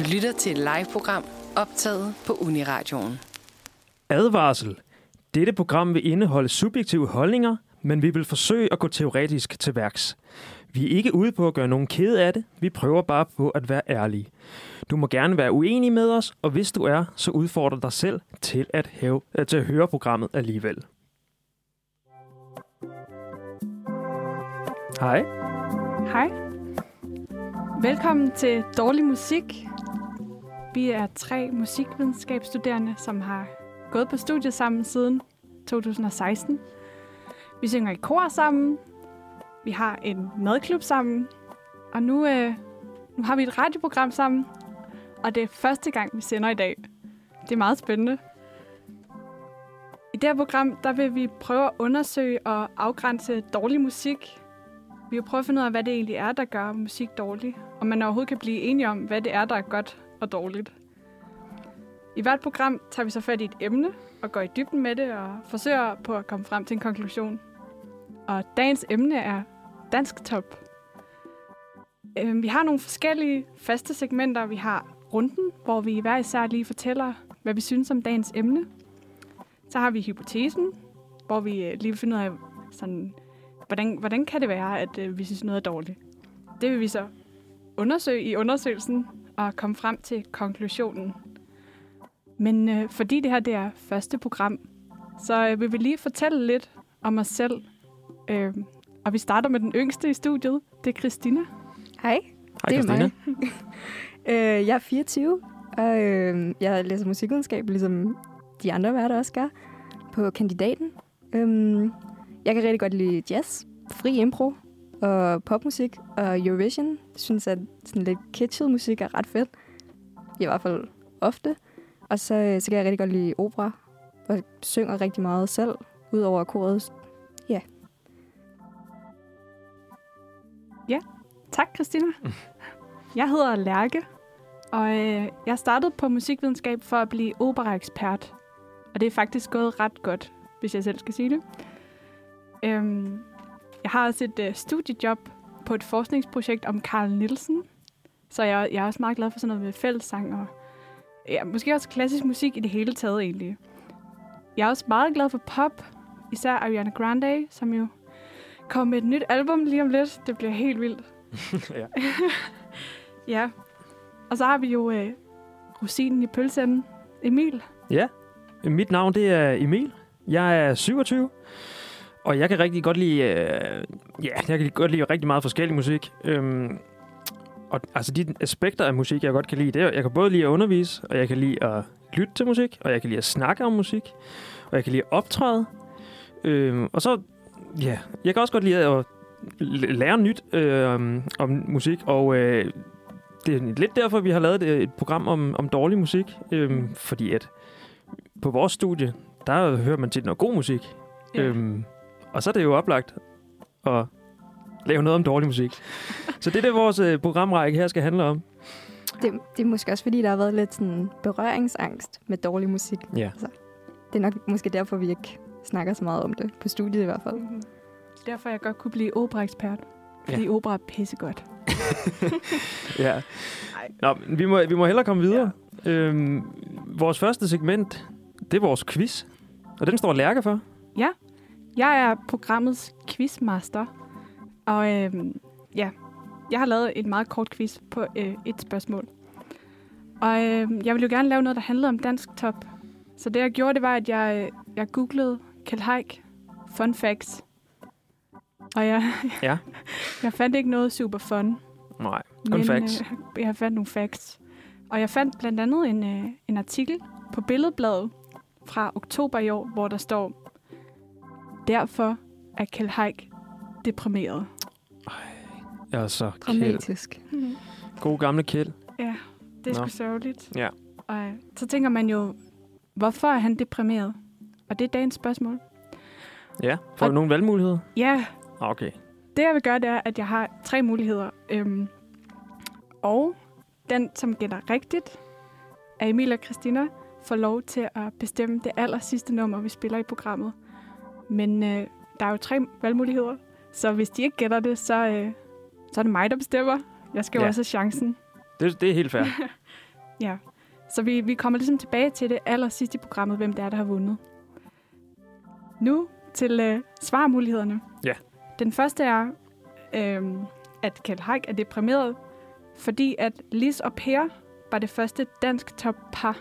Du lytter til et live-program optaget på Uniradioen. Advarsel. Dette program vil indeholde subjektive holdninger, men vi vil forsøge at gå teoretisk til værks. Vi er ikke ude på at gøre nogen kede af det. Vi prøver bare på at være ærlige. Du må gerne være uenig med os, og hvis du er, så udfordrer dig selv til at, have, øh, til at høre programmet alligevel. Hej. Hej. Velkommen til Dårlig Musik. Vi er tre musikvidenskabsstuderende, som har gået på studiet sammen siden 2016. Vi synger i kor sammen. Vi har en madklub sammen. Og nu, øh, nu har vi et radioprogram sammen. Og det er første gang, vi sender i dag. Det er meget spændende. I det her program, der vil vi prøve at undersøge og afgrænse dårlig musik. Vi vil prøve at finde ud af, hvad det egentlig er, der gør musik dårlig. Og man overhovedet kan blive enige om, hvad det er, der er godt og dårligt. I hvert program tager vi så fat i et emne og går i dybden med det og forsøger på at komme frem til en konklusion. Og dagens emne er dansk top. Øhm, vi har nogle forskellige faste segmenter. Vi har runden, hvor vi hver især lige fortæller, hvad vi synes om dagens emne. Så har vi hypotesen, hvor vi øh, lige finder ud af, sådan, hvordan, hvordan kan det være, at øh, vi synes noget er dårligt. Det vil vi så undersøge i undersøgelsen og komme frem til konklusionen. Men øh, fordi det her det er første program, så øh, vil vi lige fortælle lidt om os selv. Øh, og vi starter med den yngste i studiet. Det er Christina. Hej, Hej, det er Christina. mig. øh, jeg er 24, og øh, jeg læser musikvidenskab, ligesom de andre værter også gør, på kandidaten. Øhm, jeg kan rigtig godt lide jazz, fri impro og popmusik og Eurovision. Jeg synes, at sådan lidt kitschet musik er ret fedt. I hvert fald ofte. Og så, øh, så kan jeg rigtig godt lide opera, og synger rigtig meget selv, udover koret. Tak, Christina. Jeg hedder Lærke, og øh, jeg startede på musikvidenskab for at blive operaekspert. Og det er faktisk gået ret godt, hvis jeg selv skal sige det. Øhm, jeg har også et øh, studiejob på et forskningsprojekt om Carl Nielsen. Så jeg, jeg er også meget glad for sådan noget med fællessang og ja, måske også klassisk musik i det hele taget egentlig. Jeg er også meget glad for pop, især Ariana Grande, som jo kommer med et nyt album lige om lidt. Det bliver helt vildt. ja. Ja. Og så har vi jo øh, rosinen i pølsen, Emil. ja. Mit navn det er Emil. Jeg er 27. Og jeg kan rigtig godt lide, øh, ja, jeg kan godt lide rigtig meget forskellig musik. Øhm, og altså de aspekter af musik, jeg godt kan lide, det er, jeg kan både lide at undervise, og jeg kan lide at lytte til musik, og jeg kan lide at snakke om musik, og jeg kan lide at optræde. Øhm, og så, ja, jeg kan også godt lide at lære nyt øh, om, musik, og øh, det er lidt derfor, vi har lavet et, program om, om dårlig musik, øhm, fordi at på vores studie, der hører man til noget god musik, Ja. Øhm, og så er det jo oplagt at lave noget om dårlig musik. så det er det, vores øh, programrække her skal handle om. Det, det er måske også, fordi der har været lidt sådan berøringsangst med dårlig musik. Ja. Det er nok måske derfor, vi ikke snakker så meget om det, på studiet i hvert fald. Mm-hmm. Derfor jeg godt kunne blive operaekspert. Fordi ja. opera er pissegodt. ja. Nå, vi må, vi må hellere komme videre. Ja. Øhm, vores første segment, det er vores quiz. Og den står Lærke for. Jeg er programmets quizmaster. Og øhm, ja, jeg har lavet et meget kort quiz på øh, et spørgsmål. Og øhm, jeg ville jo gerne lave noget, der handlede om dansk top. Så det jeg gjorde, det var, at jeg, øh, jeg googlede Kjeld Haik fun facts. Og jeg, Ja. jeg fandt ikke noget super fun. Nej, kun facts. Øh, jeg fandt nogle facts. Og jeg fandt blandt andet en, øh, en artikel på Billedbladet fra oktober i år, hvor der står, Derfor er Kjeld Haik deprimeret. Så Kjeld. Dramatisk. God gamle Kjeld. Ja, det er Nå. sgu sørgeligt. Ja. Og så tænker man jo, hvorfor er han deprimeret? Og det er dagens spørgsmål. Ja, får du Og- nogle valgmuligheder? Ja, Ah, Okay. det jeg vil gøre, det er, at jeg har tre muligheder. Øhm, og den, som gætter rigtigt, er Emil og Christina, får lov til at bestemme det aller sidste nummer, vi spiller i programmet. Men øh, der er jo tre valgmuligheder, så hvis de ikke gætter det, så, øh, så er det mig, der bestemmer. Jeg skal jo Ja. også have chancen. Det, det er helt fair. Ja. Så vi, vi kommer ligesom tilbage til det aller sidste i programmet, hvem det er, der har vundet. Nu til øh, svarmulighederne. Ja. Den første er, øh, at Kjeld Haik er deprimeret, fordi at Lis og Per var det første dansk top par.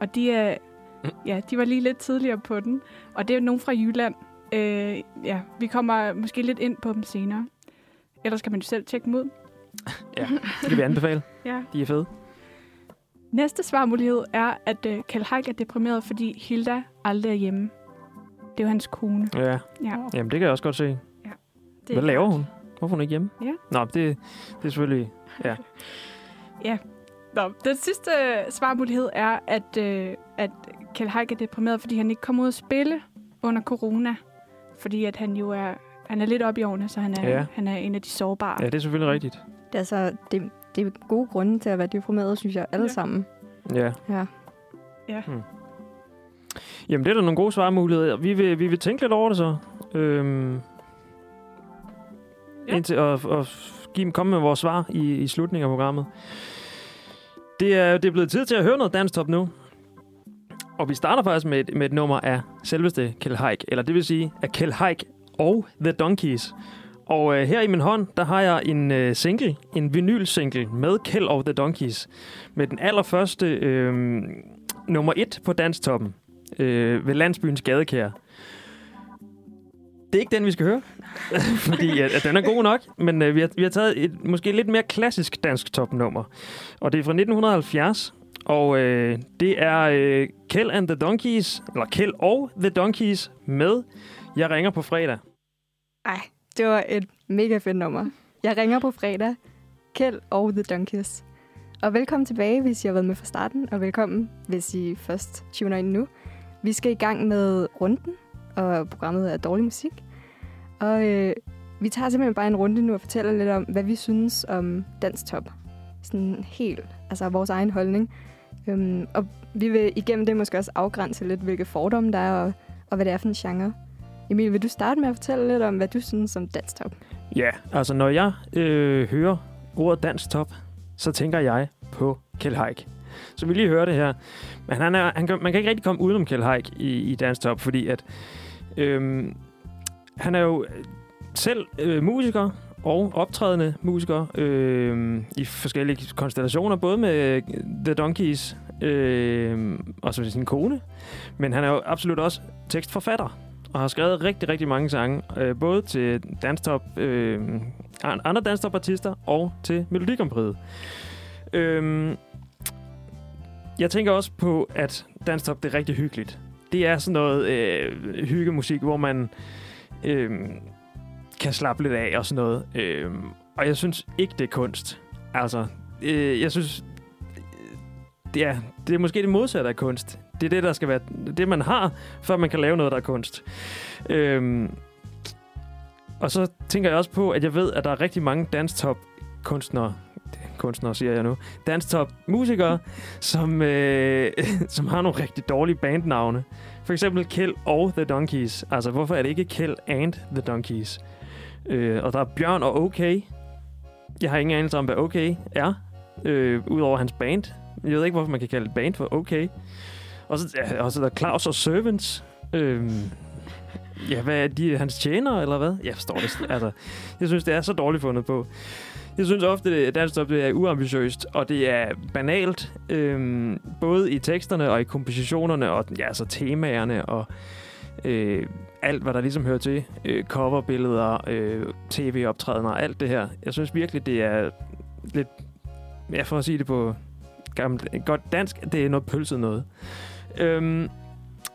Og de, er, ja, de var lige lidt tidligere på den. Og det er nogen fra Jylland. Øh, ja, vi kommer måske lidt ind på dem senere. Ellers kan man jo selv tjekke dem ud. Det kan vi anbefale. Ja. De er fede. Næste svarmulighed er, at øh, Kjeld Haik er deprimeret, fordi Hilda aldrig er hjemme. Det er jo hans kone. Ja. Ja. Jamen, det kan jeg også godt se. Det Hvad er laver klart. hun? Hvorfor er hun ikke hjemme? Ja. Nå, det, det er selvfølgelig... Nå, den sidste øh, svarmulighed er, at, øh, at Kjeld Haik er deprimeret, fordi han ikke kommer ud at spille under corona. Fordi at han jo er, han er lidt oppe i årene, så han er, Ja. han er en af de sårbare. Ja, det er selvfølgelig rigtigt. Det er, altså, det, det er gode grunde til at være deprimeret, synes jeg, alle Ja. ja. sammen. Ja. Ja. Jamen, det er da nogle gode svarmuligheder. Vi vil, vi vil tænke lidt over det så. Øhm, Ja. ja. Indtil at, at give, komme med vores svar i, i slutningen af programmet. Det er, det er blevet tid til at høre noget dansk top nu. Og vi starter faktisk med et, med et nummer af selveste Kjell Haik. Eller det vil sige af Kjell Haik og The Donkeys. Og øh, her i min hånd, der har jeg en øh, single, en vinyl-single med Kjell og The Donkeys. Med den allerførste øh, nummer et på danstoppen øh, ved landsbyens gadekær. Det er ikke den, vi skal høre, fordi at, at den er god nok, men øh, vi, har, vi har taget et måske lidt mere klassisk dansk topnummer, og det er fra 1970, og øh, det er øh, Kjell and the Donkeys, eller Kjell og The Donkeys med Jeg ringer på fredag. Ej, det var et mega fedt nummer. Jeg ringer på fredag. Kjeld og The Donkeys. Og velkommen tilbage, hvis I har været med fra starten, og velkommen, hvis I først tuner ind nu. Vi skal i gang med runden, og programmet er dårlig musik. Og øh, vi tager simpelthen bare en runde nu og fortæller lidt om, hvad vi synes om Dansk Top. Sådan helt, altså vores egen holdning. Øhm, og vi vil igennem det måske også afgrænse lidt, hvilke fordomme der er, og, og hvad det er for en genre. Emil, vil du starte med at fortælle lidt om, hvad du synes om Dansk Top? Ja, altså når jeg øh, hører ordet dansk top, så tænker jeg på Kjell Haik. Så vi lige høre det her. Men han er, han man kan ikke rigtig komme udenom Kjell Haik i, i dansk top, fordi at øh, han er jo selv øh, musiker og optrædende musikere øh, i forskellige konstellationer, både med øh, The Donkeys øh, og så sin kone, men han er jo absolut også tekstforfatter og har skrevet rigtig, rigtig mange sange, øh, både til danstop, øh, andre danstop-artister og til Melodikompriet. Øh, jeg tænker også på, at danstop det er rigtig hyggeligt. Det er sådan noget øh, hyggemusik, hvor man øh, kan slappe lidt af og sådan noget. Øh, og jeg synes ikke, det er kunst. Altså, øh, jeg synes, det er, det er måske det modsatte af kunst. Det er det, der skal være det, man har, før man kan lave noget, der er kunst. Øhm, og så tænker jeg også på, at jeg ved, at der er rigtig mange danstop kunstnere, kunstnere siger jeg nu, danstop musikere, som, øh, som har nogle rigtig dårlige bandnavne. For eksempel Kjell og The Donkeys. Altså, hvorfor er det ikke Kjell and The Donkeys? Øh, og der er Bjørn og OK. Jeg har ingen anelse om, hvad OK er, øh, udover hans band. Jeg ved ikke, hvorfor man kan kalde et band for OK. Og så, ja, og så er der Claus og Servants. Øh, ja, hvad er de? Hans tjenere, eller hvad? Jeg forstår det. Altså, jeg synes, det er så dårligt fundet på. Jeg synes ofte, at dansk det er uambitiøst, og det er banalt, øhm, både i teksterne og i kompositionerne, og ja, altså temaerne, og øh, alt, hvad der ligesom hører til. Øh, coverbilleder, øh, tv-optrædener, alt det her. Jeg synes virkelig, det er lidt, ja, for at sige det på gammelt, godt dansk, det er noget pølset noget. Øhm,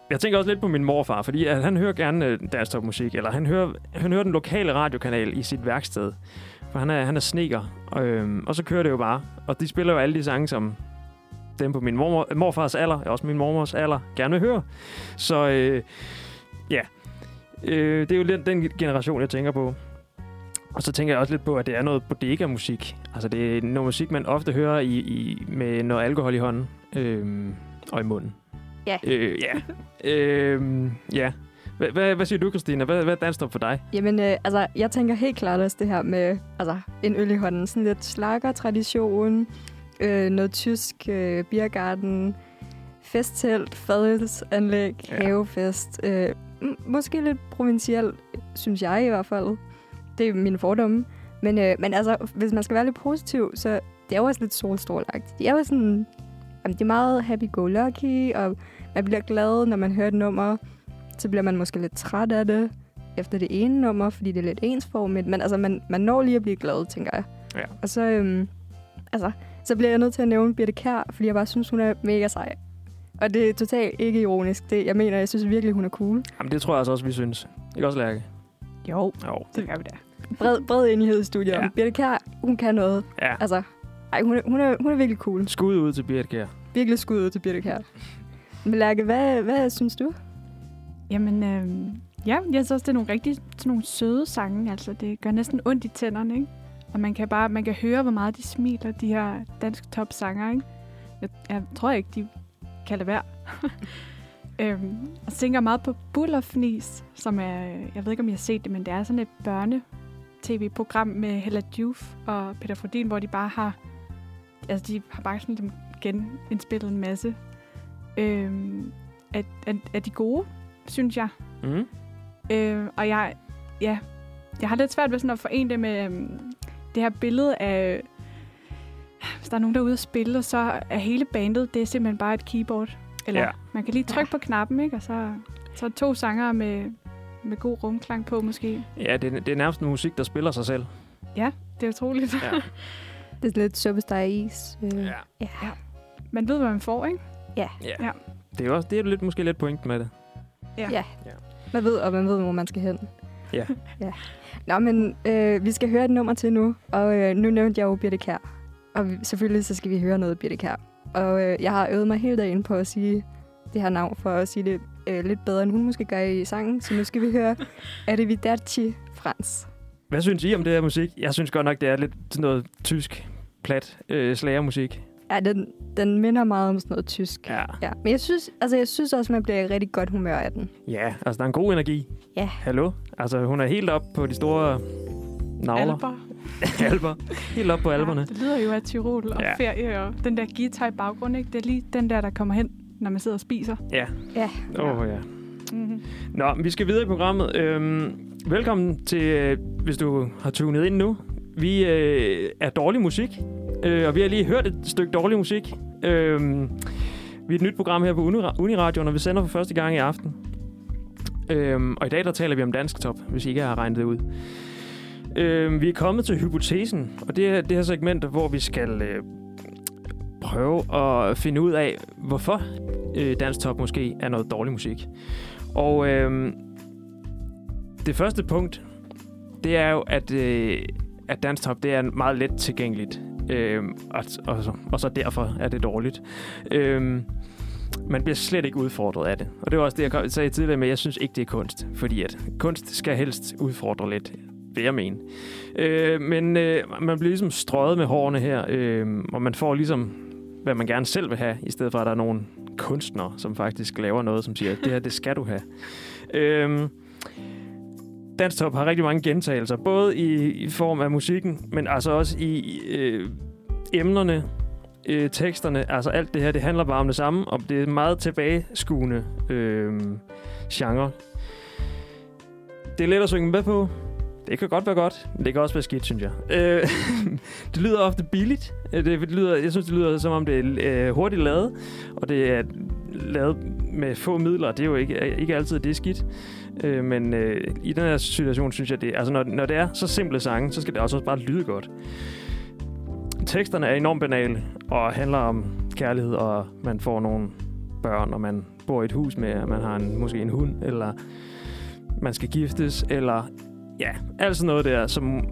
jeg tænker også lidt på min morfar, fordi at han hører gerne øh, dansk musik, eller han hører, han hører den lokale radiokanal i sit værksted. For han er, han er sneker, og, øhm, og så kører det jo bare. Og de spiller jo alle de sange, som dem på min mormor, morfars alder, også min mormors alder, gerne vil høre. Så øh, ja, øh, det er jo lidt den generation, jeg tænker på. Og så tænker jeg også lidt på, at det er noget bodega-musik. Altså det er noget musik, man ofte hører i, i, med noget alkohol i hånden øh, og i munden. Ja. Øh, ja. øh, ja. Hvad, hvad, siger du, Christina? Hvad, hvad er dansk for dig? Jamen, øh, altså, jeg tænker helt klart også det her med altså, en øl i hånden. Sådan lidt slakker tradition. øh, noget tysk, øh, biergarten, festtelt, fadelsanlæg, Ja. havefest. Øh, måske lidt provincielt, synes jeg i hvert fald. Det er mine fordomme. Men, øh, men altså, hvis man skal være lidt positiv, så det er jo også lidt solstrålagt. Det er jo sådan, jamen, det er meget happy-go-lucky, og man bliver glad, når man hører et nummer. Så bliver man måske lidt træt af det efter det ene nummer, fordi det er lidt ensformigt. Men altså, man, man når lige at blive glad, tænker jeg. Ja. Og så, øhm, altså, så bliver jeg nødt til at nævne Birte Kær, fordi jeg bare synes, hun er mega sej. Og det er totalt ikke ironisk. Det, jeg mener, jeg synes virkelig, hun er cool. Jamen, det tror jeg altså også, vi synes. Ikke også, Lærke? Jo, Jo. det gør vi da. Bred, bred enighed i studiet Ja. Birte Kær, hun kan noget. Ja. Altså, ej, hun er, hun er, hun er virkelig cool. Skud ud til Birte Kjær. Virkelig skud ud til Birte Kær. Men Lærke, hvad, hvad synes du? Jamen, øh, ja, jeg synes også, det er nogle rigtig sådan nogle søde sange. Altså, det gør næsten ondt i tænderne, ikke? Og man kan bare man kan høre, hvor meget de smiler, de her dansk top sanger, ikke? Jeg, jeg tror ikke, de kan lade være. øhm, og synger meget på Bullerfnis, som er, jeg ved ikke, om I har set det, men det er sådan et børne-tv-program med Hella Juf og Peter Frodin, hvor de bare har, altså de har bare sådan ligesom genindspillet en masse øhm, af, af, af de gode, synes jeg. Mm. Øh, og jeg, ja, jeg har lidt svært ved sådan at forene det med øhm, det her billede af, hvis der er nogen, der er ude at spille, så er hele bandet, det er simpelthen bare et keyboard. Eller Ja. ja. man kan lige trykke på knappen, ikke? Og så, så er to sanger med, med god rumklang på, måske. Ja, det, er- det er nærmest musik, der spiller sig selv. Det er utroligt. Ja. Det er lidt suppestar is. Øh, ja. ja. man ved, hvad man får, ikke? ja. Ja. Det er jo også, det er jo lidt, måske lidt point med det. Ja. Ja. Man ved, og man ved, hvor man skal hen. Ja. ja. Nå, men øh, vi skal høre et nummer til nu, og øh, nu nævnte jeg jo Birte Kær. Og selvfølgelig så skal vi høre noget Birte Kær. Og øh, jeg har øvet mig hele dagen på at sige det her navn, for at sige det øh, lidt bedre, end hun måske gør i sangen. Så nu skal vi høre Arrivederci Frans. Hvad synes I om det her musik? Jeg synes godt nok, det er lidt sådan noget tysk, plat øh, slagermusik. Ja, den, den minder meget om sådan noget tysk. Ja. Ja, men jeg synes, altså, jeg synes også, man bliver i rigtig godt humør af den. Ja, altså der er en god energi. Ja. Hallo? Altså hun er helt op på de store navler. Alber. Alber. Helt op på alberne. Ja, det lyder jo af Tirol og Ja. ferie, og den der guitar i baggrund, ikke? Det er lige den der, der kommer hen, når man sidder og spiser. Ja. Ja. Åh oh, ja. Mm-hmm. Nå, vi skal videre i programmet. Øhm, velkommen til, øh, hvis du har tunet ind nu. Vi øh, er dårlig musik, øh, og vi har lige hørt et stykke dårlig musik. Øhm, vi er et nyt program her på Unira- Uniradioen, og vi sender for første gang i aften. Øhm, og i dag der taler vi om dansk top, hvis I ikke har regnet det ud. Øh, vi er kommet til hypotesen, og det er det her segment, hvor vi skal øh, prøve at finde ud af, hvorfor øh, dansk top måske er noget dårlig musik. Og øh, det første punkt, det er jo, at, øh, at Dance Top, det er meget let tilgængeligt. Øh, og, og, så- og så derfor er det dårligt. Øh, man bliver slet ikke udfordret af det. Og det var også det, jeg sagde tidligere med, jeg synes ikke, det er kunst. Fordi at kunst skal helst udfordre lidt, vil jeg mene. Øh, men øh, man bliver ligesom strøget med hårene her, øh, og man får ligesom, hvad man gerne selv vil have, i stedet for, at der er nogle kunstnere, som faktisk laver noget, som siger, det her, det skal du have. Øh, Danstop har rigtig mange gentagelser, både i, i form af musikken, men altså også i øh, emnerne, øh, teksterne, altså alt det her, det handler bare om det samme, og det er meget tilbageskuende øh, genre. Det er let at synge med på. Det kan godt være godt, men det kan også være skidt, synes jeg. Øh, det lyder ofte billigt. Øh, det, Det lyder, jeg synes, det lyder som om, det er øh, hurtigt lavet, og det er lavet med få midler. Det er jo ikke, ikke altid, det er skidt. Øh, men øh, i den her situation, synes jeg, det altså når, når det er så simple sange, så skal det altså også bare lyde godt. Teksterne er enormt banale og handler om kærlighed, og man får nogle børn, og man bor i et hus med, og man har en, måske en hund, eller man skal giftes, eller ja, alt sådan noget der, som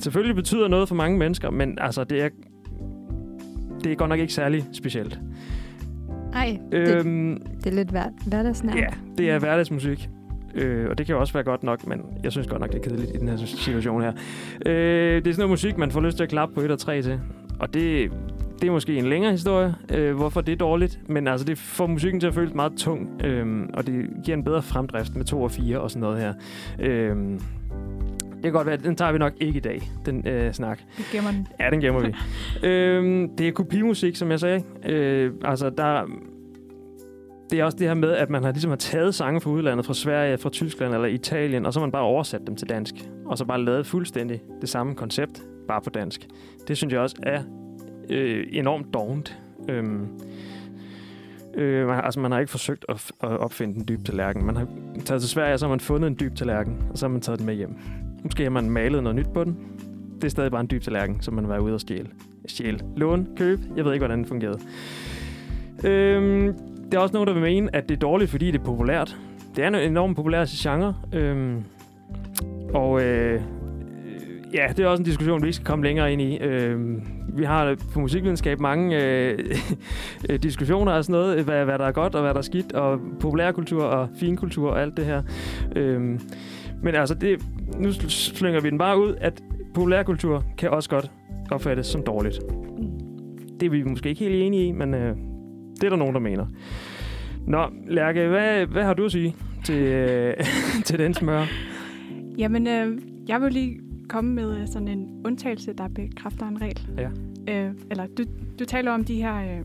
selvfølgelig betyder noget for mange mennesker, men altså, det er, det er godt nok ikke særlig specielt. Ej, det, Øhm, det er lidt hver, hverdagsnært. Ja, det er hverdagsmusik. Øh, og det kan jo også være godt nok, men jeg synes godt nok, det er kedeligt i den her situation her. Øh, det er sådan noget musik, man får lyst til at klappe på 1 og 3 til. Og det, det er måske en længere historie, øh, hvorfor det er dårligt. Men altså, det får musikken til at føles meget tung. Øh, og det giver en bedre fremdrift med 2 og 4 og sådan noget her. Øh, det kan godt være, den tager vi nok ikke i dag, den øh, snak. Vi gemmer den. Ja, den gemmer vi. øhm, det er kopimusik, som jeg sagde. Øh, altså, der... Det er også det her med, at man har ligesom har taget sange fra udlandet, fra Sverige, fra Tyskland eller Italien, og så har man bare oversat dem til dansk. Og så bare lavet fuldstændig det samme koncept, bare på dansk. Det synes jeg også er øh, enormt dovent. Øhm, øh, man, altså, man har ikke forsøgt at, at opfinde den dybe tallerken. Man har taget til Sverige, og så har man fundet en dyb tallerken, og så har man taget den med hjem. Måske har man malet noget nyt på den. Det er stadig bare en dyb tallerken, som man var ude og stjæle. Stjæle. Lån. Køb. Jeg ved ikke, hvordan det fungerede. Øhm, der er også nogen, der vil mene, at det er dårligt, fordi det er populært. Det er en enormt populær genre. Øhm, og øh, øh ja, det er også en diskussion, vi ikke skal komme længere ind i. Øhm, vi har på musikvidenskab mange øh, diskussioner og sådan noget, hvad, hvad der er godt og hvad der er skidt, og populærkultur og finkultur og alt det her. Øhm, men altså, det, nu slynger vi den bare ud, at populærkultur kan også godt opfattes som dårligt. Det er vi måske ikke helt enige i, men øh, det er der nogen, der mener. Nå, Lærke, hvad, hvad har du at sige til, øh, til den smør? Jamen, øh, jeg vil lige komme med øh, sådan en undtagelse, der bekræfter en regel. Ja. Øh, eller du, du taler om de her øh,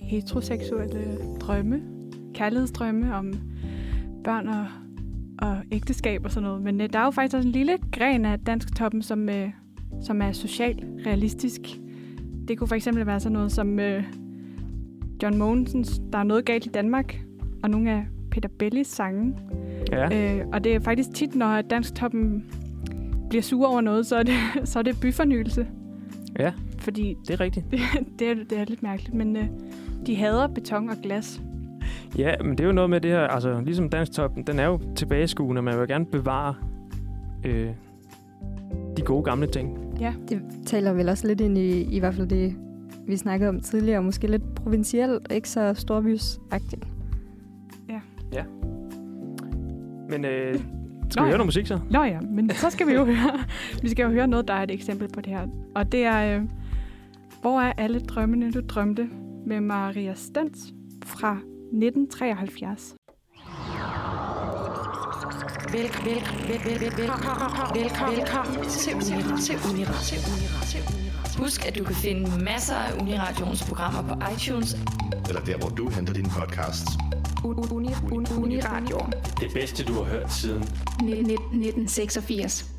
heteroseksuelle drømme, kærlighedsdrømme om børn og, og ægteskab og sådan noget. Men øh, der er jo faktisk også en lille gren af dansk toppen, som, øh, som er socialt realistisk. Det kunne for eksempel være sådan noget som øh, John Mogensens Der er noget galt i Danmark, og nogle af Peter Bellis sange. Ja. Øh, og det er faktisk tit, når dansk toppen bliver sur over noget, så er det, så er det byfornyelse. Ja. Fordi Det er rigtigt. det, det, er, det er lidt mærkeligt, men øh, de hader beton og glas. Ja, men det er jo noget med det her, altså ligesom Dansk Top, den er jo tilbageskuende, man vil gerne bevare øh, de gode gamle ting. Det taler vel også lidt ind i, i hvert fald det, vi snakkede om tidligere, måske lidt provincielt, ikke så storbysagtigt. Men øh, skal Nå vi ja. høre noget musik så? Nå ja, men så skal vi jo høre, vi skal jo høre noget, der er et eksempel på det her. Og det er, øh, hvor er alle drømmene, du drømte med Maria Stens fra 1973. Vel, vel, vel, vel, velkommen, velkommen, velkommen til Unira, til Unira, til Unira, til Unira. Husk, at du kan finde masser af Uniradions programmer på iTunes. eller der, hvor du henter dine podcasts. Uni, uni, Uniradio. Det bedste, du har hørt siden 1986.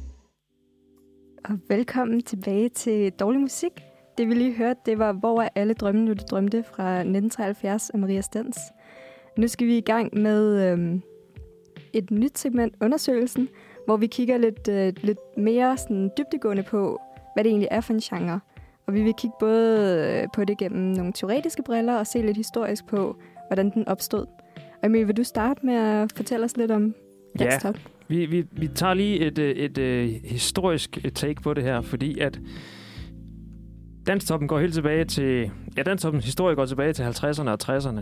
Og velkommen tilbage til Dårlig Musik. Det vi lige hørte, det var Hvor er alle drømmene, du drømte fra 1973 af Maria Stens. Nu skal vi i gang med øhm, et nyt segment, undersøgelsen, hvor vi kigger lidt, øh, lidt mere sådan, dybdegående på, hvad det egentlig er for en genre. Og vi vil kigge både øh, på det gennem nogle teoretiske briller og se lidt historisk på, hvordan den opstod. Og Emil, vil du starte med at fortælle os lidt om Ja. Dansk Top? Vi, vi, vi tager lige et, øh, et, et historisk take på det her, fordi at Danstoppen går helt tilbage til... Ja, Danstoppens historie går tilbage til 50'erne og 60'erne.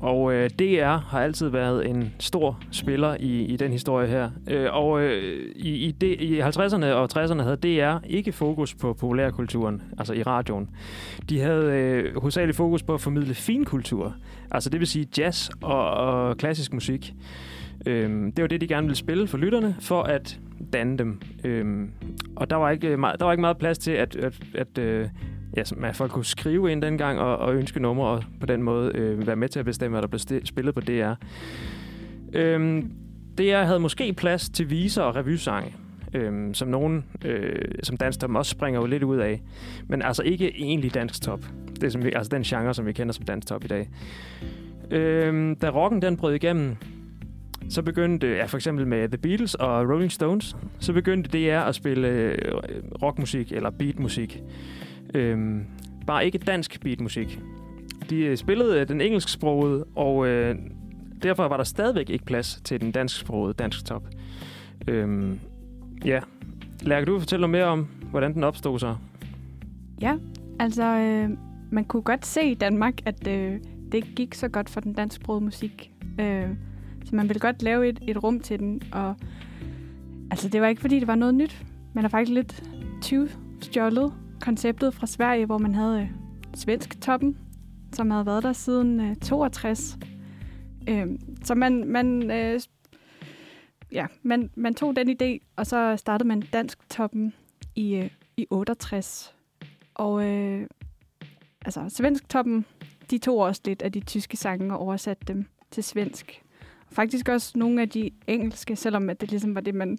Og øh, DR har altid været en stor spiller i, i den historie her. Øh, og øh, i, i, de, i 50'erne og 60'erne havde DR ikke fokus på populærkulturen, altså i radioen. De havde øh, hovedsageligt fokus på at formidle finkultur, altså det vil sige jazz og, og klassisk musik. Øhm, det var det, de gerne ville spille for lytterne, for at danne dem. Øhm, og der var, ikke meget, der var ikke meget plads til, at, at, at, øh, ja, som- at folk kunne skrive ind dengang og, og ønske numre, og på den måde øh, være med til at bestemme, hvad der blev spillet på DR. Øhm, DR havde måske plads til viser og revysange, øhm, som nogen, øh, som dansk top også springer jo lidt ud af. Men altså ikke egentlig dansk top. Det er som vi, altså den genre, som vi kender som dansk top i dag. Øhm, da rocken den brød igennem, så begyndte, ja, for eksempel med The Beatles og Rolling Stones, så begyndte DR at spille øh, rockmusik eller beatmusik. Øhm, bare ikke dansk beatmusik. De øh, spillede øh, den engelsksprogede, og øh, derfor var der stadigvæk ikke plads til den dansksprogede dansk top. Øhm, ja. Lærke, du fortælle noget mere om, hvordan den opstod så? Ja, altså øh, man kunne godt se i Danmark, at øh, det ikke gik så godt for den dansksprogede musik. Øh, så man ville godt lave et, et rum til den. Og altså det var ikke fordi, det var noget nyt. Man har faktisk lidt 20 stjålet konceptet fra Sverige, hvor man havde øh, svensk toppen, som havde været der siden øh, 62. Øh, så man, man øh, ja, man, man tog den idé, og så startede man Dansk Toppen i, øh, i 68. Og øh, altså, Svensk Toppen, de tog også lidt af de tyske sange og oversatte dem til svensk. Faktisk også nogle af de engelske, selvom at det ligesom var det, man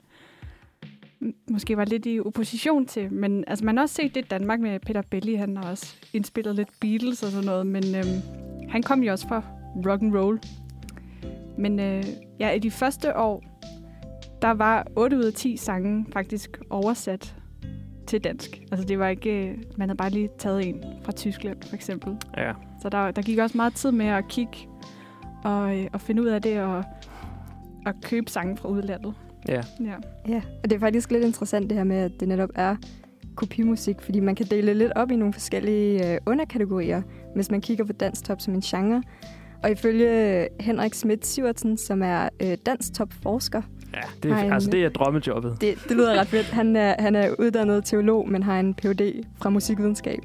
måske var lidt i opposition til. Men altså, man har også set det i Danmark med Peter Belli. Han har også indspillet lidt Beatles og sådan noget. Men øhm, han kom jo også fra rock and roll. Men øh, ja, i de første år, der var 8 ud af 10 sange faktisk oversat til dansk. Altså det var ikke, øh, man havde bare lige taget en fra Tyskland for eksempel. Ja. Så der, der gik også meget tid med at kigge og, øh, og finde ud af det og, og købe sange fra udlandet. Ja. Ja. Ja, og det er faktisk lidt interessant det her med, at det netop er kopimusik, fordi man kan dele lidt op i nogle forskellige øh, underkategorier, hvis man kigger på dansk top som en genre. Og ifølge Henrik Schmidt Sivertsen, som er øh, dansk top forsker, Ja, det er, en- altså, det er drømmejobbet. det, det lyder ret fedt. Han er, han er uddannet teolog, men har en Ph.D. fra musikvidenskab.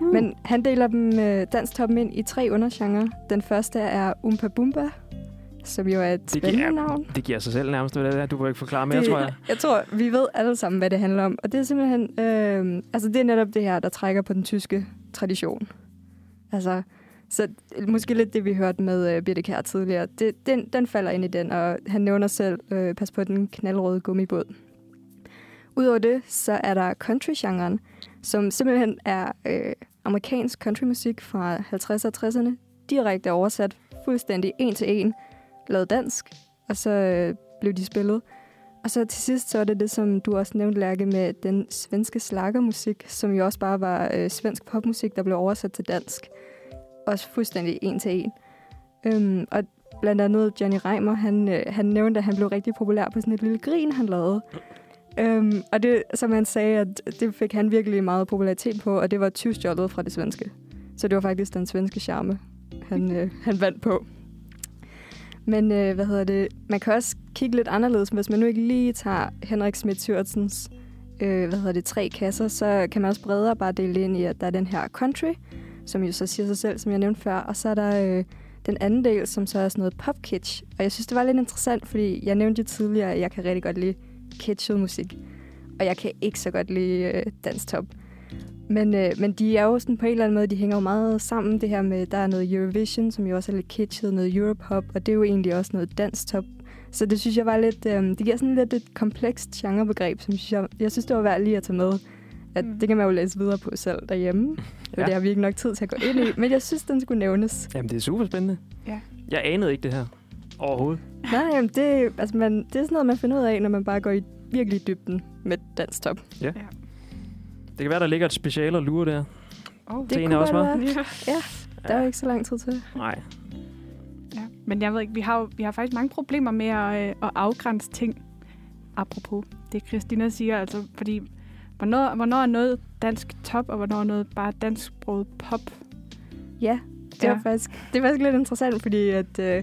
Uh. Men han deler dem øh, dansk toppen ind i tre undergenre. Den første er Umpa Bumba, som jo er et Det spændende giver- navn. Det giver sig selv nærmest, hvad det er. Du kan ikke forklare mere, det, tror jeg. Jeg tror, vi ved alle sammen, hvad det handler om. Og det er simpelthen... Øh, altså, det er netop det her, der trækker på den tyske tradition. Altså, så måske lidt det, vi hørte med øh, Birte Kjær tidligere. Det, den, den falder ind i den, og han nævner selv, øh, pas på den knaldrøde gummibåd. Udover det, så er der country-genren, som simpelthen er øh, amerikansk countrymusik fra 50'erne og 60'erne, direkte oversat fuldstændig en til en, lavet dansk, og så øh, blev de spillet. Og så til sidst, så er det det, som du også nævnte, Lærke, med den svenske slagermusik, som jo også bare var øh, svensk popmusik, der blev oversat til dansk. Også fuldstændig en til en. Øhm, og blandt andet Johnny Reimer, han, øh, han nævnte, at han blev rigtig populær på sådan et lille grin, han lavede. Øhm, og det, som han sagde, at det fik han virkelig meget popularitet på, og det var tyvstjålet fra det svenske. Så det var faktisk den svenske charme, han, øh, han vandt på. Men øh, hvad hedder det? Man kan også kigge lidt anderledes, hvis man nu ikke lige tager Henrik Schmidt øh, hvad hedder det, tre kasser, så kan man også bredere bare dele det ind i, at der er den her country, som jo så siger sig selv, som jeg nævnte før, og så er der øh, den anden del, som så er sådan noget pop kitsch. Og jeg synes, det var lidt interessant, fordi jeg nævnte jo tidligere, at jeg kan rigtig godt lide kitschet musik, og jeg kan ikke så godt lide øh, danstop. Men, øh, men de er jo sådan på en eller anden måde, de hænger jo meget sammen. Det her med, der er noget Eurovision, som jo også er lidt kitschet, noget Europop, og det er jo egentlig også noget danstop. Så det synes jeg var lidt, øh, det giver sådan lidt et komplekst genrebegreb, som synes jeg, jeg synes, det var værd lige at tage med. At Mm. det kan man jo læse videre på selv derhjemme. Ja. Ja. Det har vi ikke nok tid til at gå ind i, men jeg synes, den skulle nævnes. Jamen, det er super spændende. Ja. Jeg anede ikke det her. Overhovedet. Nej, jamen det, altså man, det er sådan noget, man finder ud af, når man bare går i virkelig dybden med danstop. Det kan være, der ligger et special og lure der. Oh, Det er os, godt hva'? være. Ja, der er jo ikke så lang tid til. Nej. Ja. Men jeg ved ikke, vi har, jo, vi har faktisk mange problemer med at, øh, at afgrænse ting. Apropos det, Christina siger, altså, fordi hvornår, hvornår er noget dansk top, og hvornår er noget bare dansksproget pop? Ja, det, Ja. ja. Var faktisk, det er faktisk lidt interessant, fordi at, øh,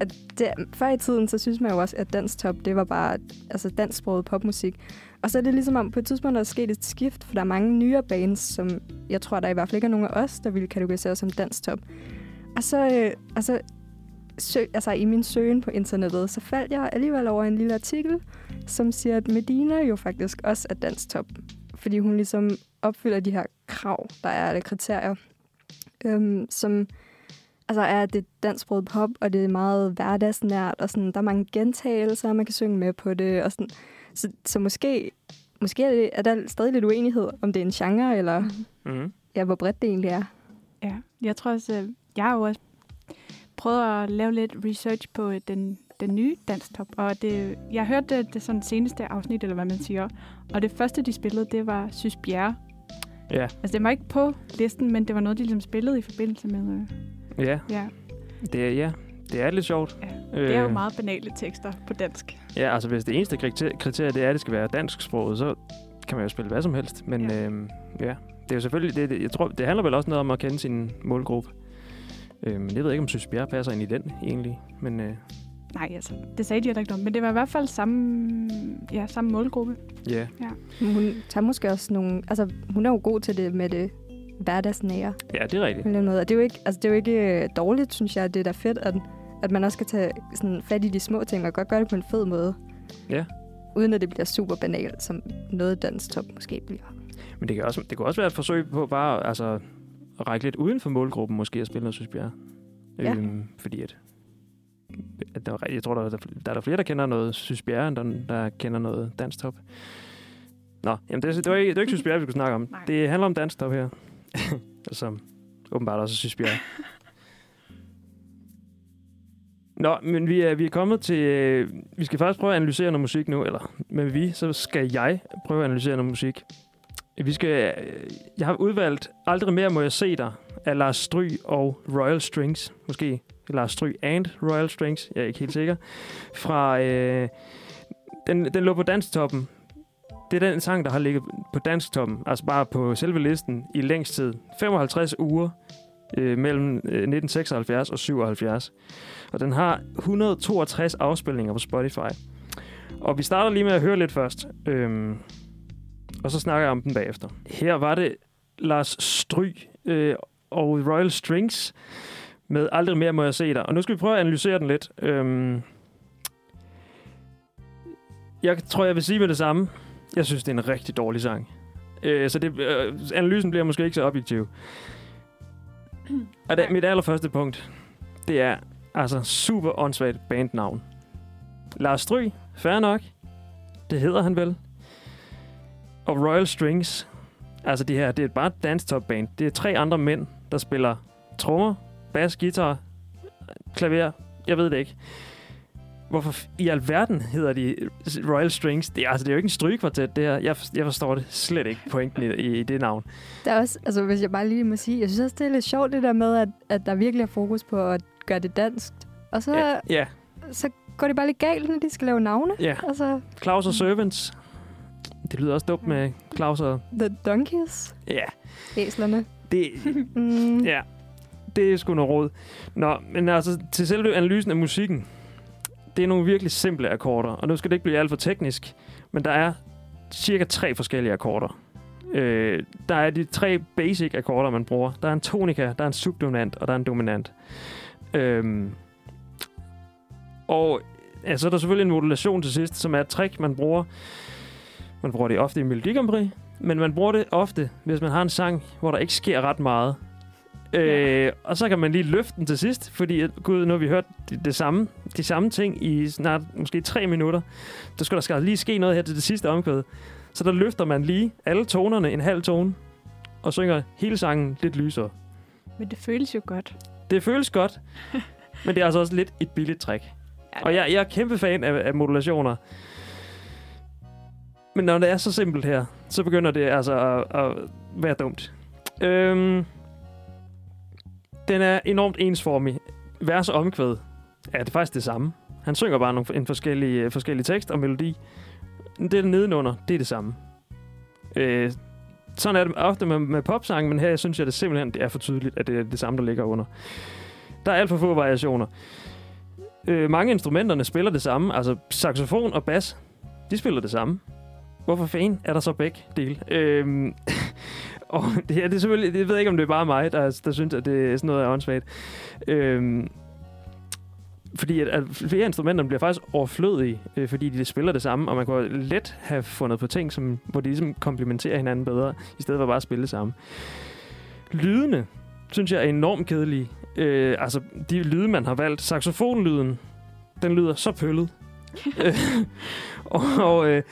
at det, før i tiden, så synes man jo også, at dansk top, det var bare altså dansksproget popmusik. Og så er det ligesom om, på et tidspunkt der er sket et skift, for der er mange nyere bands, som jeg tror, der i hvert fald ikke er nogen af os, der ville kategorisere som dansk top. Og så, øh, altså, sø, altså i min søgen på internettet, så faldt jeg alligevel over en lille artikel, som siger, at Medina jo faktisk også er dansk top, fordi hun ligesom opfylder de her krav, der er, eller kriterier, øhm, som altså er det dansksproget pop, og det er meget hverdagsnært, og sådan, der er mange gentagelser, man kan synge med på det, og sådan. Så, så måske, måske er, det, er der stadig lidt uenighed, om det er en genre, eller Mm. ja, hvor bredt det egentlig er. Ja, jeg tror også, øh, jeg har jo også prøvet at lave lidt research på øh, den, den nye danstop, og det, jeg hørte det, det sådan seneste afsnit, eller hvad man siger, og det første, de spillede, det var Sys Bjerre. Ja. Altså, det var ikke på listen, men det var noget, de ligesom spillede i forbindelse med... Øh, Ja, ja, det er, ja, det er lidt sjovt. ja. Det er jo meget banale tekster på dansk. Ja, altså hvis det eneste kriterie, kriterie det er, at det skal være dansksproget, så kan man jo spille hvad som helst. Men Ja. ja, øhm, ja det er jo selvfølgelig, det, det, jeg tror, det handler vel også noget om at kende sin målgruppe. Øh, men jeg ved ikke, om Søs Bjerre passer ind i den egentlig. Men øh, Nej, altså, det sagde de heller ikke om, men det var i hvert fald samme, ja, samme målgruppe. ja, Men hun tager måske også nogle... Altså, hun er jo god til det med det hverdagsnære. ja, det er rigtigt. eller måde. Og det er jo ikke, altså, det er jo ikke øh, dårligt, synes jeg. Det er da fedt, at, at man også skal tage sådan fat i de små ting, og godt gøre det på en fed måde. Ja. Uden at det bliver super banalt, som noget danstop måske bliver. Men det kan, også, det kan også være et forsøg på bare altså, at række lidt uden for målgruppen, måske at spille noget Sysbjerg. Ja. Øhm, fordi at, at der, jeg tror, der, er- der er der flere, der kender noget Sysbjerg, end der, der kender noget danstop. Nå, jamen det, det, var ikke, det var ikke Sysbjerg, vi skulle snakke om. Nej. Det handler om danstop her. Som åbenbart også er Sysbjerg. Nå, men vi er, vi er kommet til... øh, Vi skal faktisk prøve at analysere noget musik nu, eller Men vi, så skal jeg prøve at analysere noget musik. Vi skal... øh, Jeg har udvalgt Aldrig mere må jeg se dig af Lars Stry og Royal Strings. Måske Lars Stry and Royal Strings. Jeg er ikke helt sikker. Fra... Øh, den, den lå på danstoppen. Det er den sang, der har ligget på danstoppen, altså bare på selve listen, i længst tid. 55 uger øh, mellem øh, 1976 og 77. Og den har 162 afspilninger på Spotify. Og vi starter lige med at høre lidt først. Øhm, og så snakker jeg om den bagefter. Her var det Lars Stry øh, og Royal Strings med Aldrig mere må jeg se dig. Og nu skal vi prøve at analysere den lidt. Øhm, jeg tror, jeg vil sige med det samme. Jeg synes, det er en rigtig dårlig sang. Øh, så det, øh, analysen bliver måske ikke så objektiv. Og det, mit allerførste punkt, det er altså super åndssvagt bandnavn. Lars Stry, fair nok. Det hedder han vel. Og Royal Strings, altså det her, det er bare et dance band. Det er tre andre mænd, der spiller trommer, bas, guitar, klaver, jeg ved det ikke. Hvorfor i alverden hedder de Royal Strings? Det er, altså, det er jo ikke en strygekvartet, det her. Jeg, jeg forstår det slet ikke, pointen i, i, i det navn. Der er også, altså hvis jeg bare lige må sige, jeg synes også, det er lidt sjovt det der med, at, at der virkelig er fokus på at gøre det dansk. Og så, Ja, ja, så går det bare lidt galt, når de skal lave navne. ja. Altså, Claus og Servants. Det lyder også dumt med Claus og... The Donkeys, Ja, æslerne. det, Mm, ja, det er sgu noget råd. Nå, men altså til selve analysen af musikken. Det er nogle virkelig simple akkorder, og nu skal det ikke blive alt for teknisk, men der er cirka tre forskellige akkorder. Øh, der er de tre basic akkorder, man bruger. Der er en tonika, der er en subdominant, og der er en dominant. Øhm, og ja, så er der selvfølgelig en modulation til sidst, som er et trick, man bruger. Man bruger det ofte i Melodi Grand Prix, men man bruger det ofte, hvis man har en sang, hvor der ikke sker ret meget. Øh, og så kan man lige løfte den til sidst, fordi gud, nu har vi hørt det, det samme, de samme ting i snart måske tre minutter. Der skal der skal lige ske noget her til det sidste omkvæd. Så der løfter man lige alle tonerne en halv tone, og synger hele sangen lidt lysere. Men det føles jo godt. Det føles godt, men det er altså også lidt et billigt trick. Ja, Og jeg, jeg er kæmpe fan af, af modulationer. Men når det er så simpelt her, så begynder det altså at, at være dumt. Øhm, den er enormt ensformig. Vers og omkvæd er det faktisk det samme. Han synger bare nogle, en forskellig, øh, forskellig tekst og melodi. Det der nedenunder, det er det samme. Øh, sådan er det ofte med, med popsang, men her synes jeg det simpelthen det er for tydeligt, at det er det samme, der ligger under. Der er alt for få variationer. Øh, mange instrumenterne spiller det samme. Altså saxofon og bas, de spiller det samme. Hvorfor fanden er der så begge dele? Øhm, og det, her, det er selvfølgelig, det ved jeg ikke, om det er bare mig, der, der synes, at det er sådan noget af åndssvagt. Øhm, fordi at, at flere instrumenter bliver faktisk overflødige, øh, fordi de spiller det samme, og man kunne let have fundet på ting, som, hvor de ligesom komplementerer hinanden bedre, i stedet for bare at spille det samme. Lydene, synes jeg er enormt kedelige. Øh, altså, de lyde, man har valgt. Saxofonlyden, den lyder så pøllet. Og og øh,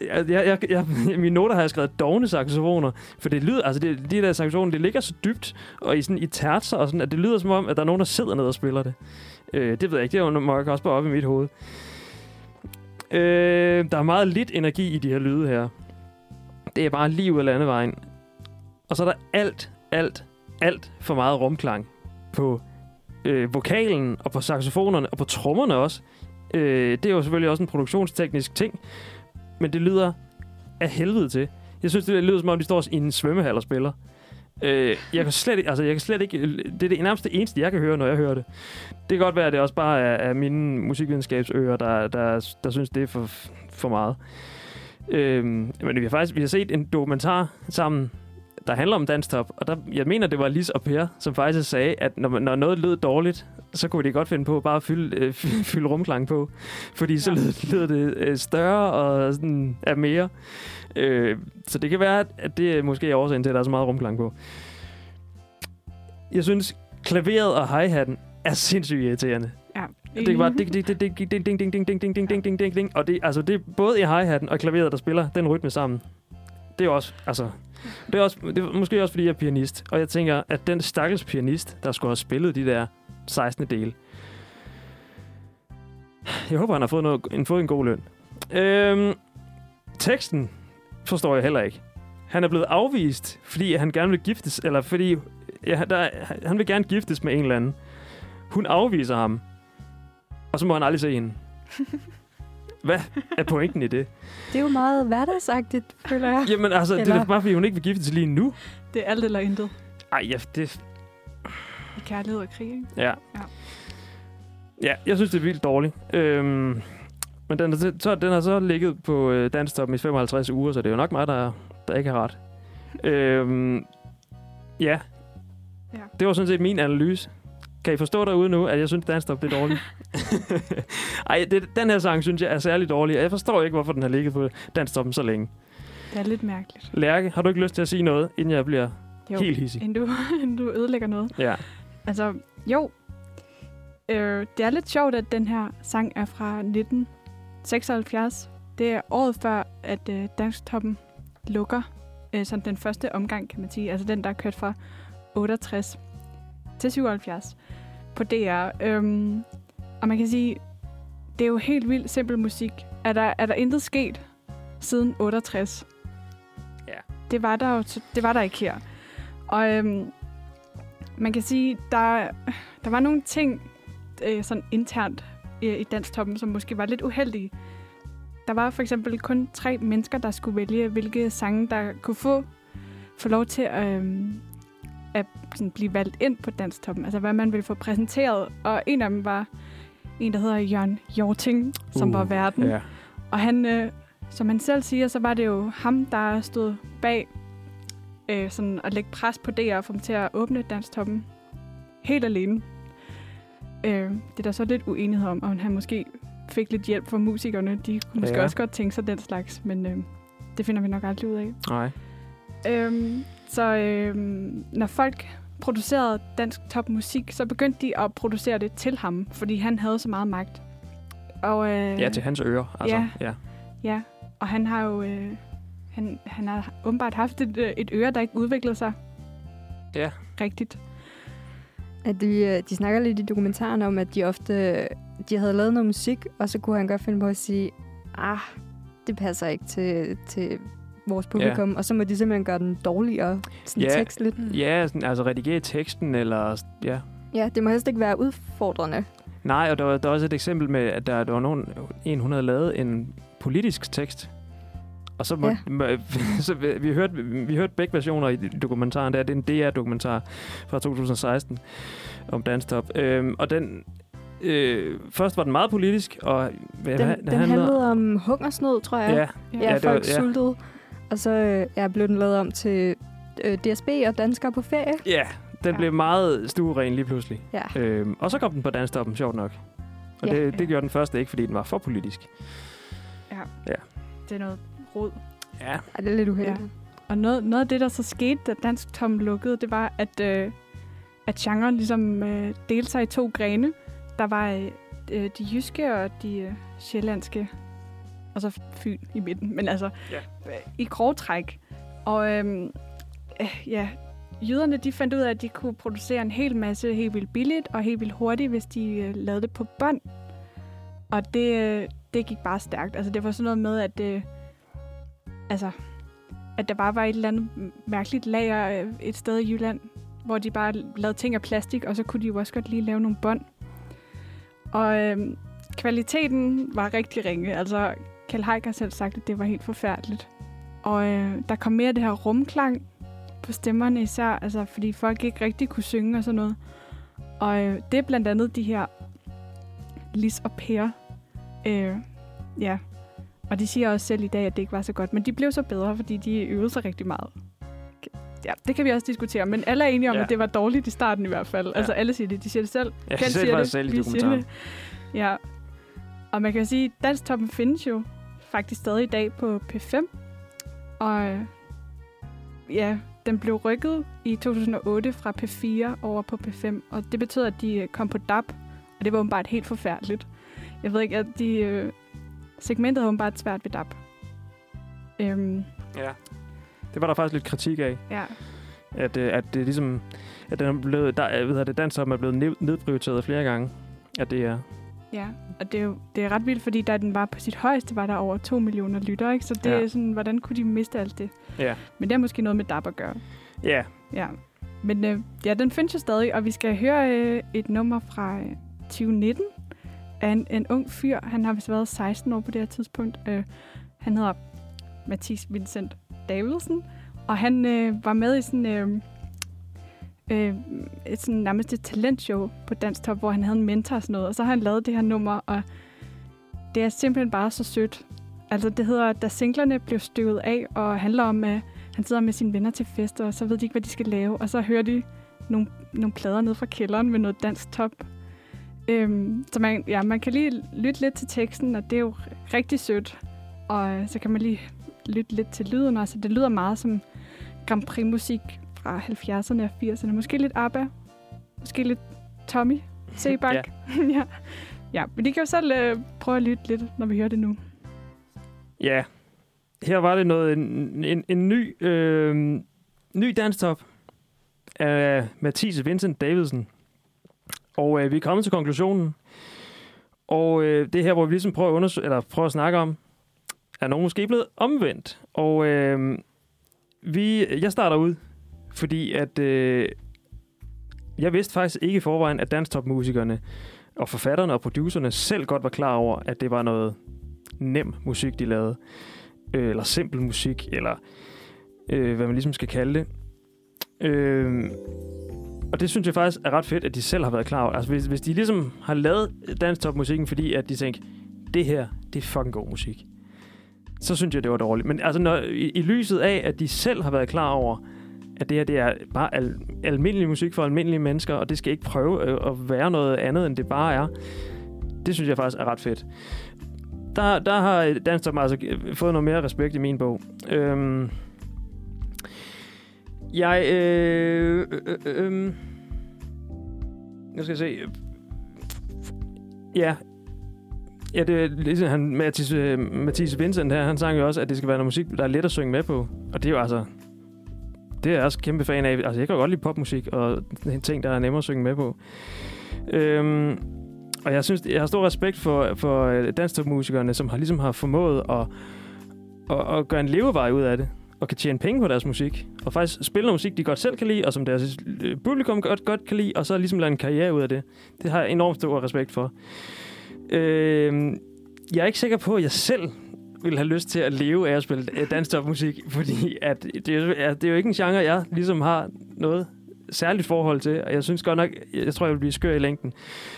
jeg, jeg, jeg, i mine noter har jeg skrevet dogne saxofoner, for det lyder, altså det, de der saxofoner, det ligger så dybt, og i sådan i tertser, og sådan, at det lyder som om, at der er nogen, der sidder ned og spiller det. Øh, det ved jeg ikke, det må jeg nok også bare op i mit hoved. Øh, der er meget lidt energi i de her lyde her. Det er bare lige ud af landevejen. Og så er der alt, alt, alt for meget rumklang på øh, vokalen og på saxofonerne og på trommerne også. Øh, det er jo selvfølgelig også en produktionsteknisk ting, men det lyder af helvede til. Jeg synes, det lyder som om, de står i en svømmehal og spiller. Øh, jeg kan slet ikke, altså jeg kan slet ikke, det er det nærmeste eneste, jeg kan høre, når jeg hører det. Det kan godt være, at det også bare er, er mine musikvidenskabsører, der, der, der synes, det er for, for meget. Øh, men vi har faktisk vi har set en dokumentar sammen der handler om danstop. Og der, jeg mener, det var Lis og Per, som faktisk sagde, at når, når noget lød dårligt, så kunne de godt finde på bare at fylde, øh, fylde, rumklang på. Fordi så Ja. lød, lød det øh, større og sådan af mere. Øh, så det kan være, at- det måske er årsagen til, at der er så meget rumklang på. Jeg synes, klaveret og hi-hatten er sindssygt irriterende. Ja. Det kan bare ding, ding, ding, ding, ding, ding, ding, ding, ding, ding, ding, ding, ding, ding, ding, ding. Og det, altså, det er både i hi-hatten og klaveret, der spiller den rytme sammen. Det er også, altså... Det er, også, det er måske også, fordi jeg er pianist. Og jeg tænker, at den stakkels pianist, der skulle have spillet de der 16. dele. Jeg håber, han har fået, noget, en, fået en god løn. Øhm, teksten forstår jeg heller ikke. Han er blevet afvist, fordi han gerne vil giftes, eller fordi ja, der, han vil gerne giftes med en eller anden. Hun afviser ham, og så må han aldrig se hende. Hvad er pointen i det? Det er jo meget hverdagsagtigt, føler jeg. Jamen altså, det er Eller- da bare fordi, hun ikke vil giftes lige nu. Det er alt eller intet Ej, ja, det... i kærlighed og krig. Ikke? Ja. Ja. Ja, jeg synes, det er vildt dårligt. Øhm, men den, er, så, den har så ligget på øh, danstoppen i 55 uger, så det er jo nok mig, der, der ikke har ret. øhm, ja. Ja. Det var sådan set min analyse. Kan I forstå derude nu, at jeg synes, danstop det er dårligt? Ej, det, den her sang synes jeg er særlig dårlig, og jeg forstår ikke, hvorfor den har ligget på danstoppen så længe. Det er lidt mærkeligt. Lærke, har du ikke lyst til at sige noget, inden jeg bliver Jo, helt hissig? inden du, inden du ødelægger noget. Ja. Altså, jo. Øh, det er lidt sjovt, at den her sang er fra 1976. Det er året før, at øh, Dansktoppen lukker. Øh, sådan den første omgang, kan man sige. Altså den, der er kørt fra 68 til 77 på DR. Øhm, og man kan sige, det er jo helt vildt simpel musik. Er der, er der intet sket siden 68? Ja. Det var der jo det var der ikke her. Og øhm, man kan sige, der, der var nogle ting øh, sådan internt øh, i Danstoppen, som måske var lidt uheldige. Der var for eksempel kun tre mennesker, der skulle vælge, hvilke sange, der kunne få, få lov til øh, at sådan, blive valgt ind på Danstoppen. Altså, hvad man ville få præsenteret. Og en af dem var en, der hedder Jørgen Jorting, som Uh, var verden. Ja. Og han, øh, som han selv siger, så var det jo ham, der stod bag øh, sådan at lægge pres på DR og få dem til at åbne Danstoppen helt alene. Øh, det er der så lidt uenighed om, og han måske fik lidt hjælp fra musikerne. De kunne måske Ja. også godt tænke sig den slags, men øh, det finder vi nok aldrig ud af. Nej. Øhm, så øhm, når folk producerede dansk topmusik, så begyndte de at producere det til ham, fordi han havde så meget magt. Og, øh, Ja, til hans ører. Altså, Ja. ja. Ja, og han har jo øh, han, han har åbenbart haft et, øh, et øre, der ikke udviklede sig Ja. rigtigt. At de, øh, de snakker lidt i dokumentaren om, at de ofte de havde lavet noget musik, og så kunne han godt finde på at sige, ah, det passer ikke til, til vores publikum, og så må de simpelthen gøre den dårligere, sådan Ja. tekstligt. Ja, sådan, altså redigere teksten, eller... Ja. Ja, det må helst ikke være udfordrende. Nej, og der var, der var også et eksempel med, at der, der var nogen, en, hun havde lavet en politisk tekst. Og så, må, ja. så vi, vi, hørte, vi hørte begge versioner i dokumentaren. Der. Det er en DR-dokumentar fra 2016 om Danstop. Øhm, og den... Øh, først var den meget politisk, og hvad, Den, den handlede om hungersnød, tror jeg. Ja, ja, ja, ja det var- folk ja. sultede. Og så øh, ja, blev den lavet om til øh, DSB og danskere på ferie. ja, den Ja. blev meget stueren lige pludselig. Ja. Øhm, og så kom den på Danstoppen, sjovt nok. Og Ja. det, det gjorde den første ikke, fordi den var for politisk. Det er noget rod. Ja. Ej, det er lidt uheldigt. Ja. Og noget, noget af det, der så skete, da Dansk Tom lukkede, det var, at, øh, at genren ligesom øh, delte sig i to grene. Der var øh, øh, de jyske og de øh, sjællandske, og så Fyn i midten. Men altså, Ja. øh, i grov træk. Og øh, øh, ja, jyderne de fandt ud af, at de kunne producere en hel masse helt vildt billigt og helt vildt hurtigt, hvis de øh, lavede det på bånd. Og det, øh, det gik bare stærkt. Altså, det var sådan noget med, at... Øh, altså, at der bare var et eller andet mærkeligt lager øh, et sted i Jylland, hvor de bare lavede ting af plastik, og så kunne de jo også godt lige lave nogle bånd. Og øhm, kvaliteten var rigtig ringe. Altså, Kjell Haik har selv sagt, at det var helt forfærdeligt. Og øh, der kom mere det her rumklang på stemmerne især, altså, fordi folk ikke rigtig kunne synge og sådan noget. Og øh, det er blandt andet de her Lis og Per. Øh, ja, og de siger også selv i dag, at det ikke var så godt. Men de blev så bedre, fordi de øvede sig rigtig meget. ja, det kan vi også diskutere, men alle er enige om, Ja. at det var dårligt i starten i hvert fald. Ja. Altså alle siger det, de siger det selv. Ja, sagde siger faktisk selv i vi siger det. Ja. Og man kan sige, at Danstoppen findes jo faktisk stadig i dag på P5. Og ja, den blev rykket i 2008 fra P4 over på P5. Og det betød, at de øh, kom på DAB. Og det var åbenbart helt forfærdeligt. Jeg ved ikke, at de... Øh, segmentet havde åbenbart svært ved DAB. Øhm, Ja. Det var der faktisk lidt kritik af. ja, At, øh, at det ligesom... At den er blevet, der, ved, at det dansk er blevet ned- nedprioriteret flere gange. At det er... Ja, og det er jo det er ret vildt, fordi da den var på sit højeste, var der over 2 millioner lyttere, ikke? Så det Ja. er sådan, hvordan kunne de miste alt det? Ja. Men det er måske noget med DAB at gøre. Ja. Ja. Men øh, ja, den findes jo stadig, og vi skal høre øh, et nummer fra øh, 2019 af en, en ung fyr. Han har vist været 16 år på det her tidspunkt. Øh, han hedder Mathis Vincent Davidsen, og han øh, var med i sådan... Øh, øh, et sådan nærmest et talentshow på Dansk Top, hvor han havde en mentor og sådan noget. Og så har han lavet det her nummer, og det er simpelthen bare så sødt. Altså, det hedder, da singlerne blev støvet af, og handler om, at han sidder med sine venner til fester, og så ved de ikke, hvad de skal lave. Og så hører de nogle, nogle plader ned fra kælderen med noget dansk top. Øhm, så man, ja, man kan lige lytte lidt til teksten, og det er jo rigtig sødt. Og så kan man lige lytte lidt til lyden også. Det lyder meget som Grand Prix-musik fra 70'erne og 80'erne. Måske lidt ABBA. Måske lidt Tommy Sebak. Ja. ja. ja, men de kan jo selv øh, prøve at lytte lidt, når vi hører det nu. Ja. Her var det noget, en, en, en ny, øh, ny danstop af Mathis Vincent Davidsen. Og øh, vi er kommet til konklusionen. Og øh, det er her, hvor vi ligesom prøver at, undersøge, eller prøver at snakke om, er nogen måske blevet omvendt? Og øh, vi, jeg starter ud, fordi at øh, jeg vidste faktisk ikke i forvejen, at danstopmusikerne og forfatterne og producerne selv godt var klar over, at det var noget nem musik, de lavede. Øh, eller simpel musik, eller øh, hvad man ligesom skal kalde det. Øh, og det synes jeg faktisk er ret fedt, at de selv har været klar over. Altså hvis, hvis de ligesom har lavet danstopmusikken, fordi at de tænkte, det her, det er fucking god musik. Så synes jeg, det var dårligt. Men altså, når, i, i lyset af, at de selv har været klar over, at det her det er bare al, almindelig musik for almindelige mennesker, og det skal ikke prøve øh, at være noget andet, end det bare er. Det synes jeg faktisk er ret fedt. Der, der har Danstop altså øh, fået noget mere respekt i min bog. Øhm, jeg... Øh, øh, øh, øh, øhm, nu skal jeg se. Ja. Ja, det er ligesom han, Mathis, øh, Mathis Vincent her, han sang jo også, at det skal være noget musik, der er let at synge med på. Og det er jo altså... Det er jeg også kæmpe fan af. Altså, jeg kan godt lide popmusik, og ting, der er nemmere at synge med på. Øhm, og jeg synes, jeg har stor respekt for, for øh, danstopmusikerne, som har ligesom har formået at, at, at gøre en levevej ud af det, og kan tjene penge på deres musik, og faktisk spille noget musik, de godt selv kan lide, og som deres øh, publikum godt, godt kan lide, og så ligesom lave en karriere ud af det. Det har jeg enormt stor respekt for. Øh, jeg er ikke sikker på, at jeg selv vil have lyst til at leve af at spille øh, dansk topmusik, fordi at det, er, det er jo ikke en genre, jeg ligesom har noget særligt forhold til, og jeg synes godt nok, jeg tror, jeg vil blive skør i længden,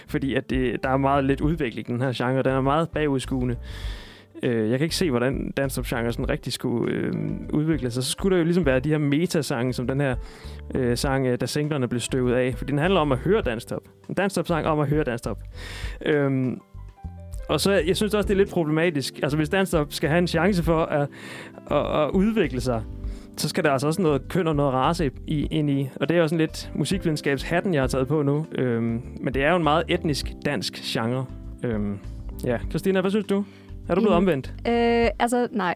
fordi at det, der er meget lidt udvikling i den her genre, den er meget bagudskuende. Øh, jeg kan ikke se, hvordan danstop-genre sådan rigtig skulle øh, udvikle sig. Så skulle der jo ligesom være de her metasange, som den her øh, sang, øh, da singlerne blev støvet af, fordi den handler om at høre danstop. En danstop-sang om at høre danstop. Øh, og så, jeg synes også, det er lidt problematisk. Altså, hvis danstop skal have en chance for at, at, at udvikle sig, så skal der altså også noget køn og noget race i, ind i. Og det er jo sådan lidt musikvidenskabshatten, jeg har taget på nu. Øhm, men det er jo en meget etnisk dansk genre. Øhm, ja, Christina, hvad synes du? Er du blevet Mm. omvendt? Øh, altså, nej.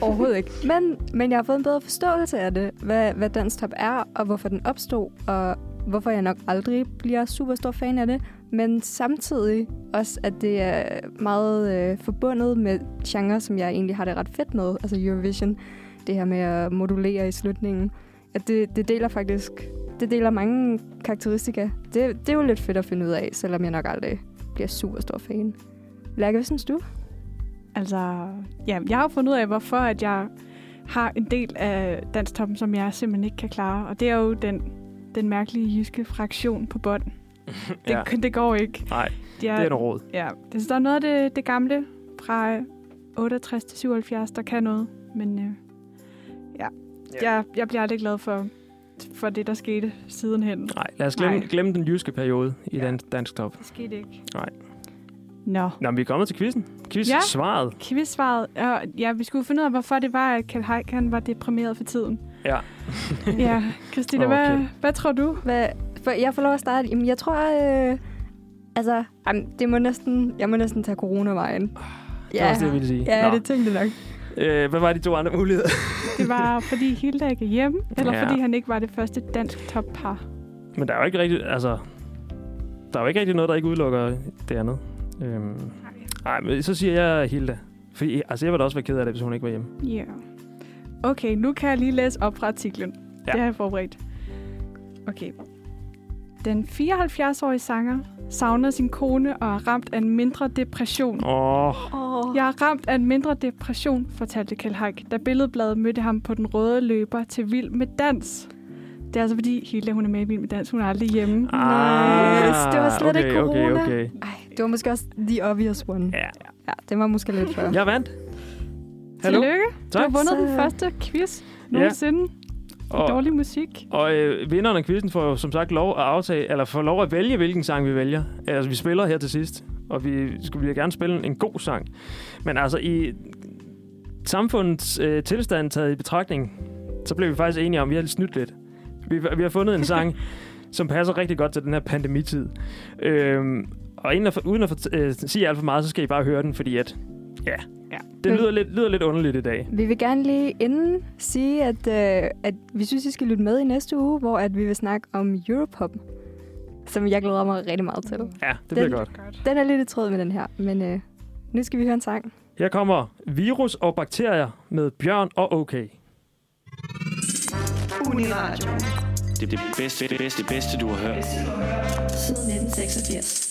Overhovedet ikke. Men, men jeg har fået en bedre forståelse af det, hvad, hvad danstop er, og hvorfor den opstod, og hvorfor jeg nok aldrig bliver super stor fan af det. Men samtidig også, at det er meget øh, forbundet med genre, som jeg egentlig har det ret fedt med. Altså Eurovision. Det her med at modulere i slutningen. At det, det deler faktisk... Det deler mange karakteristika. Det, det er jo lidt fedt at finde ud af, selvom jeg nok aldrig bliver super stor fan. Lærke, hvad synes du? Altså, ja, jeg har fundet ud af, hvorfor at jeg har en del af danstoppen, som jeg simpelthen ikke kan klare. Og det er jo den, den mærkelige jyske fraktion på bånd. Det, Ja. ja. det går ikke. Nej, De er, det er noget råd. Ja, det står noget af det, det gamle fra 68 til 77, der kan noget. Men øh, ja, jeg, jeg bliver aldrig glad for, for det, der skete sidenhen. Nej, lad os glemme, Nej. glemme den jyske periode i Ja. ja. dansk, dansk top. Det skete ikke. Nej. Nå. Nå, men vi er kommet til quizzen. Quiz Ja. svaret. Quizsvaret. Og ja, vi skulle finde ud af, hvorfor det var, at Kjeld Haik, han var deprimeret for tiden. Ja. Ja, Christina, okay. Hvad, hvad tror du? Hvad, jeg får lov at starte. Jamen, jeg tror... Øh, altså, jamen, det må næsten, jeg må næsten tage coronavejen. Det var også det, jeg ville sige. Ja, Nå. det tænkte jeg nok. Øh, hvad var de to andre muligheder? Det var, fordi Hilda ikke er hjemme, eller Ja. fordi han ikke var det første dansk toppar. Men der er jo ikke rigtig, altså... Der er jo ikke rigtig noget, der ikke udelukker det andet. Øhm, nej, men så siger jeg Hilda. Fordi, altså, jeg ville da også være ked af det, hvis hun ikke var hjemme. Ja. Yeah. Okay, nu kan jeg lige læse op fra artiklen. Ja. Ja. Det har jeg forberedt. Okay. Den 74-årige sanger savner sin kone og er ramt af en mindre depression. Åh, Oh. Jeg er ramt af en mindre depression, fortalte Kjeld Haik, da Billedbladet mødte ham på den røde løber til Vild med Dans. Det er altså fordi Hilda, hun er med i Vild med Dans. Hun er aldrig hjemme. Nice. Det var slet Ah, okay, ikke corona. Okay, okay. Ej, det var måske også the obvious one. Ja. Ja, det var måske lidt før. Jeg vandt. Hallo. Tillykke. Du har Tak. vundet Så- den første quiz nogensinde i Og, dårlig musik. og øh, vinderen af quizzen får jo som sagt lov at aftage, eller får lov at vælge, hvilken sang vi vælger. Altså, vi spiller her til sidst, og vi skulle gerne spille en god sang. Men altså, i samfundets øh, tilstand taget i betragtning, så blev vi faktisk enige om, at vi har snydt lidt. Vi, vi har fundet en sang, som passer rigtig godt til den her pandemitid. Øhm, og inden at, uden at øh, sige alt for meget, så skal I bare høre den, fordi at, ja, Ja. det lyder lidt, lyder lidt underligt i dag. Vi vil gerne lige inden sige, at, øh, at vi synes, I skal lytte med i næste uge, hvor at vi vil snakke om Europop, som jeg glæder mig rigtig meget til. Ja, det bliver Den- godt. Godt. Den er lidt i tråd med den her, men øh, nu skal vi høre en sang. Her kommer Virus og bakterier med Bjørn og OK. Det er det bedste, bedste, bedste, du har hørt. Siden 1986.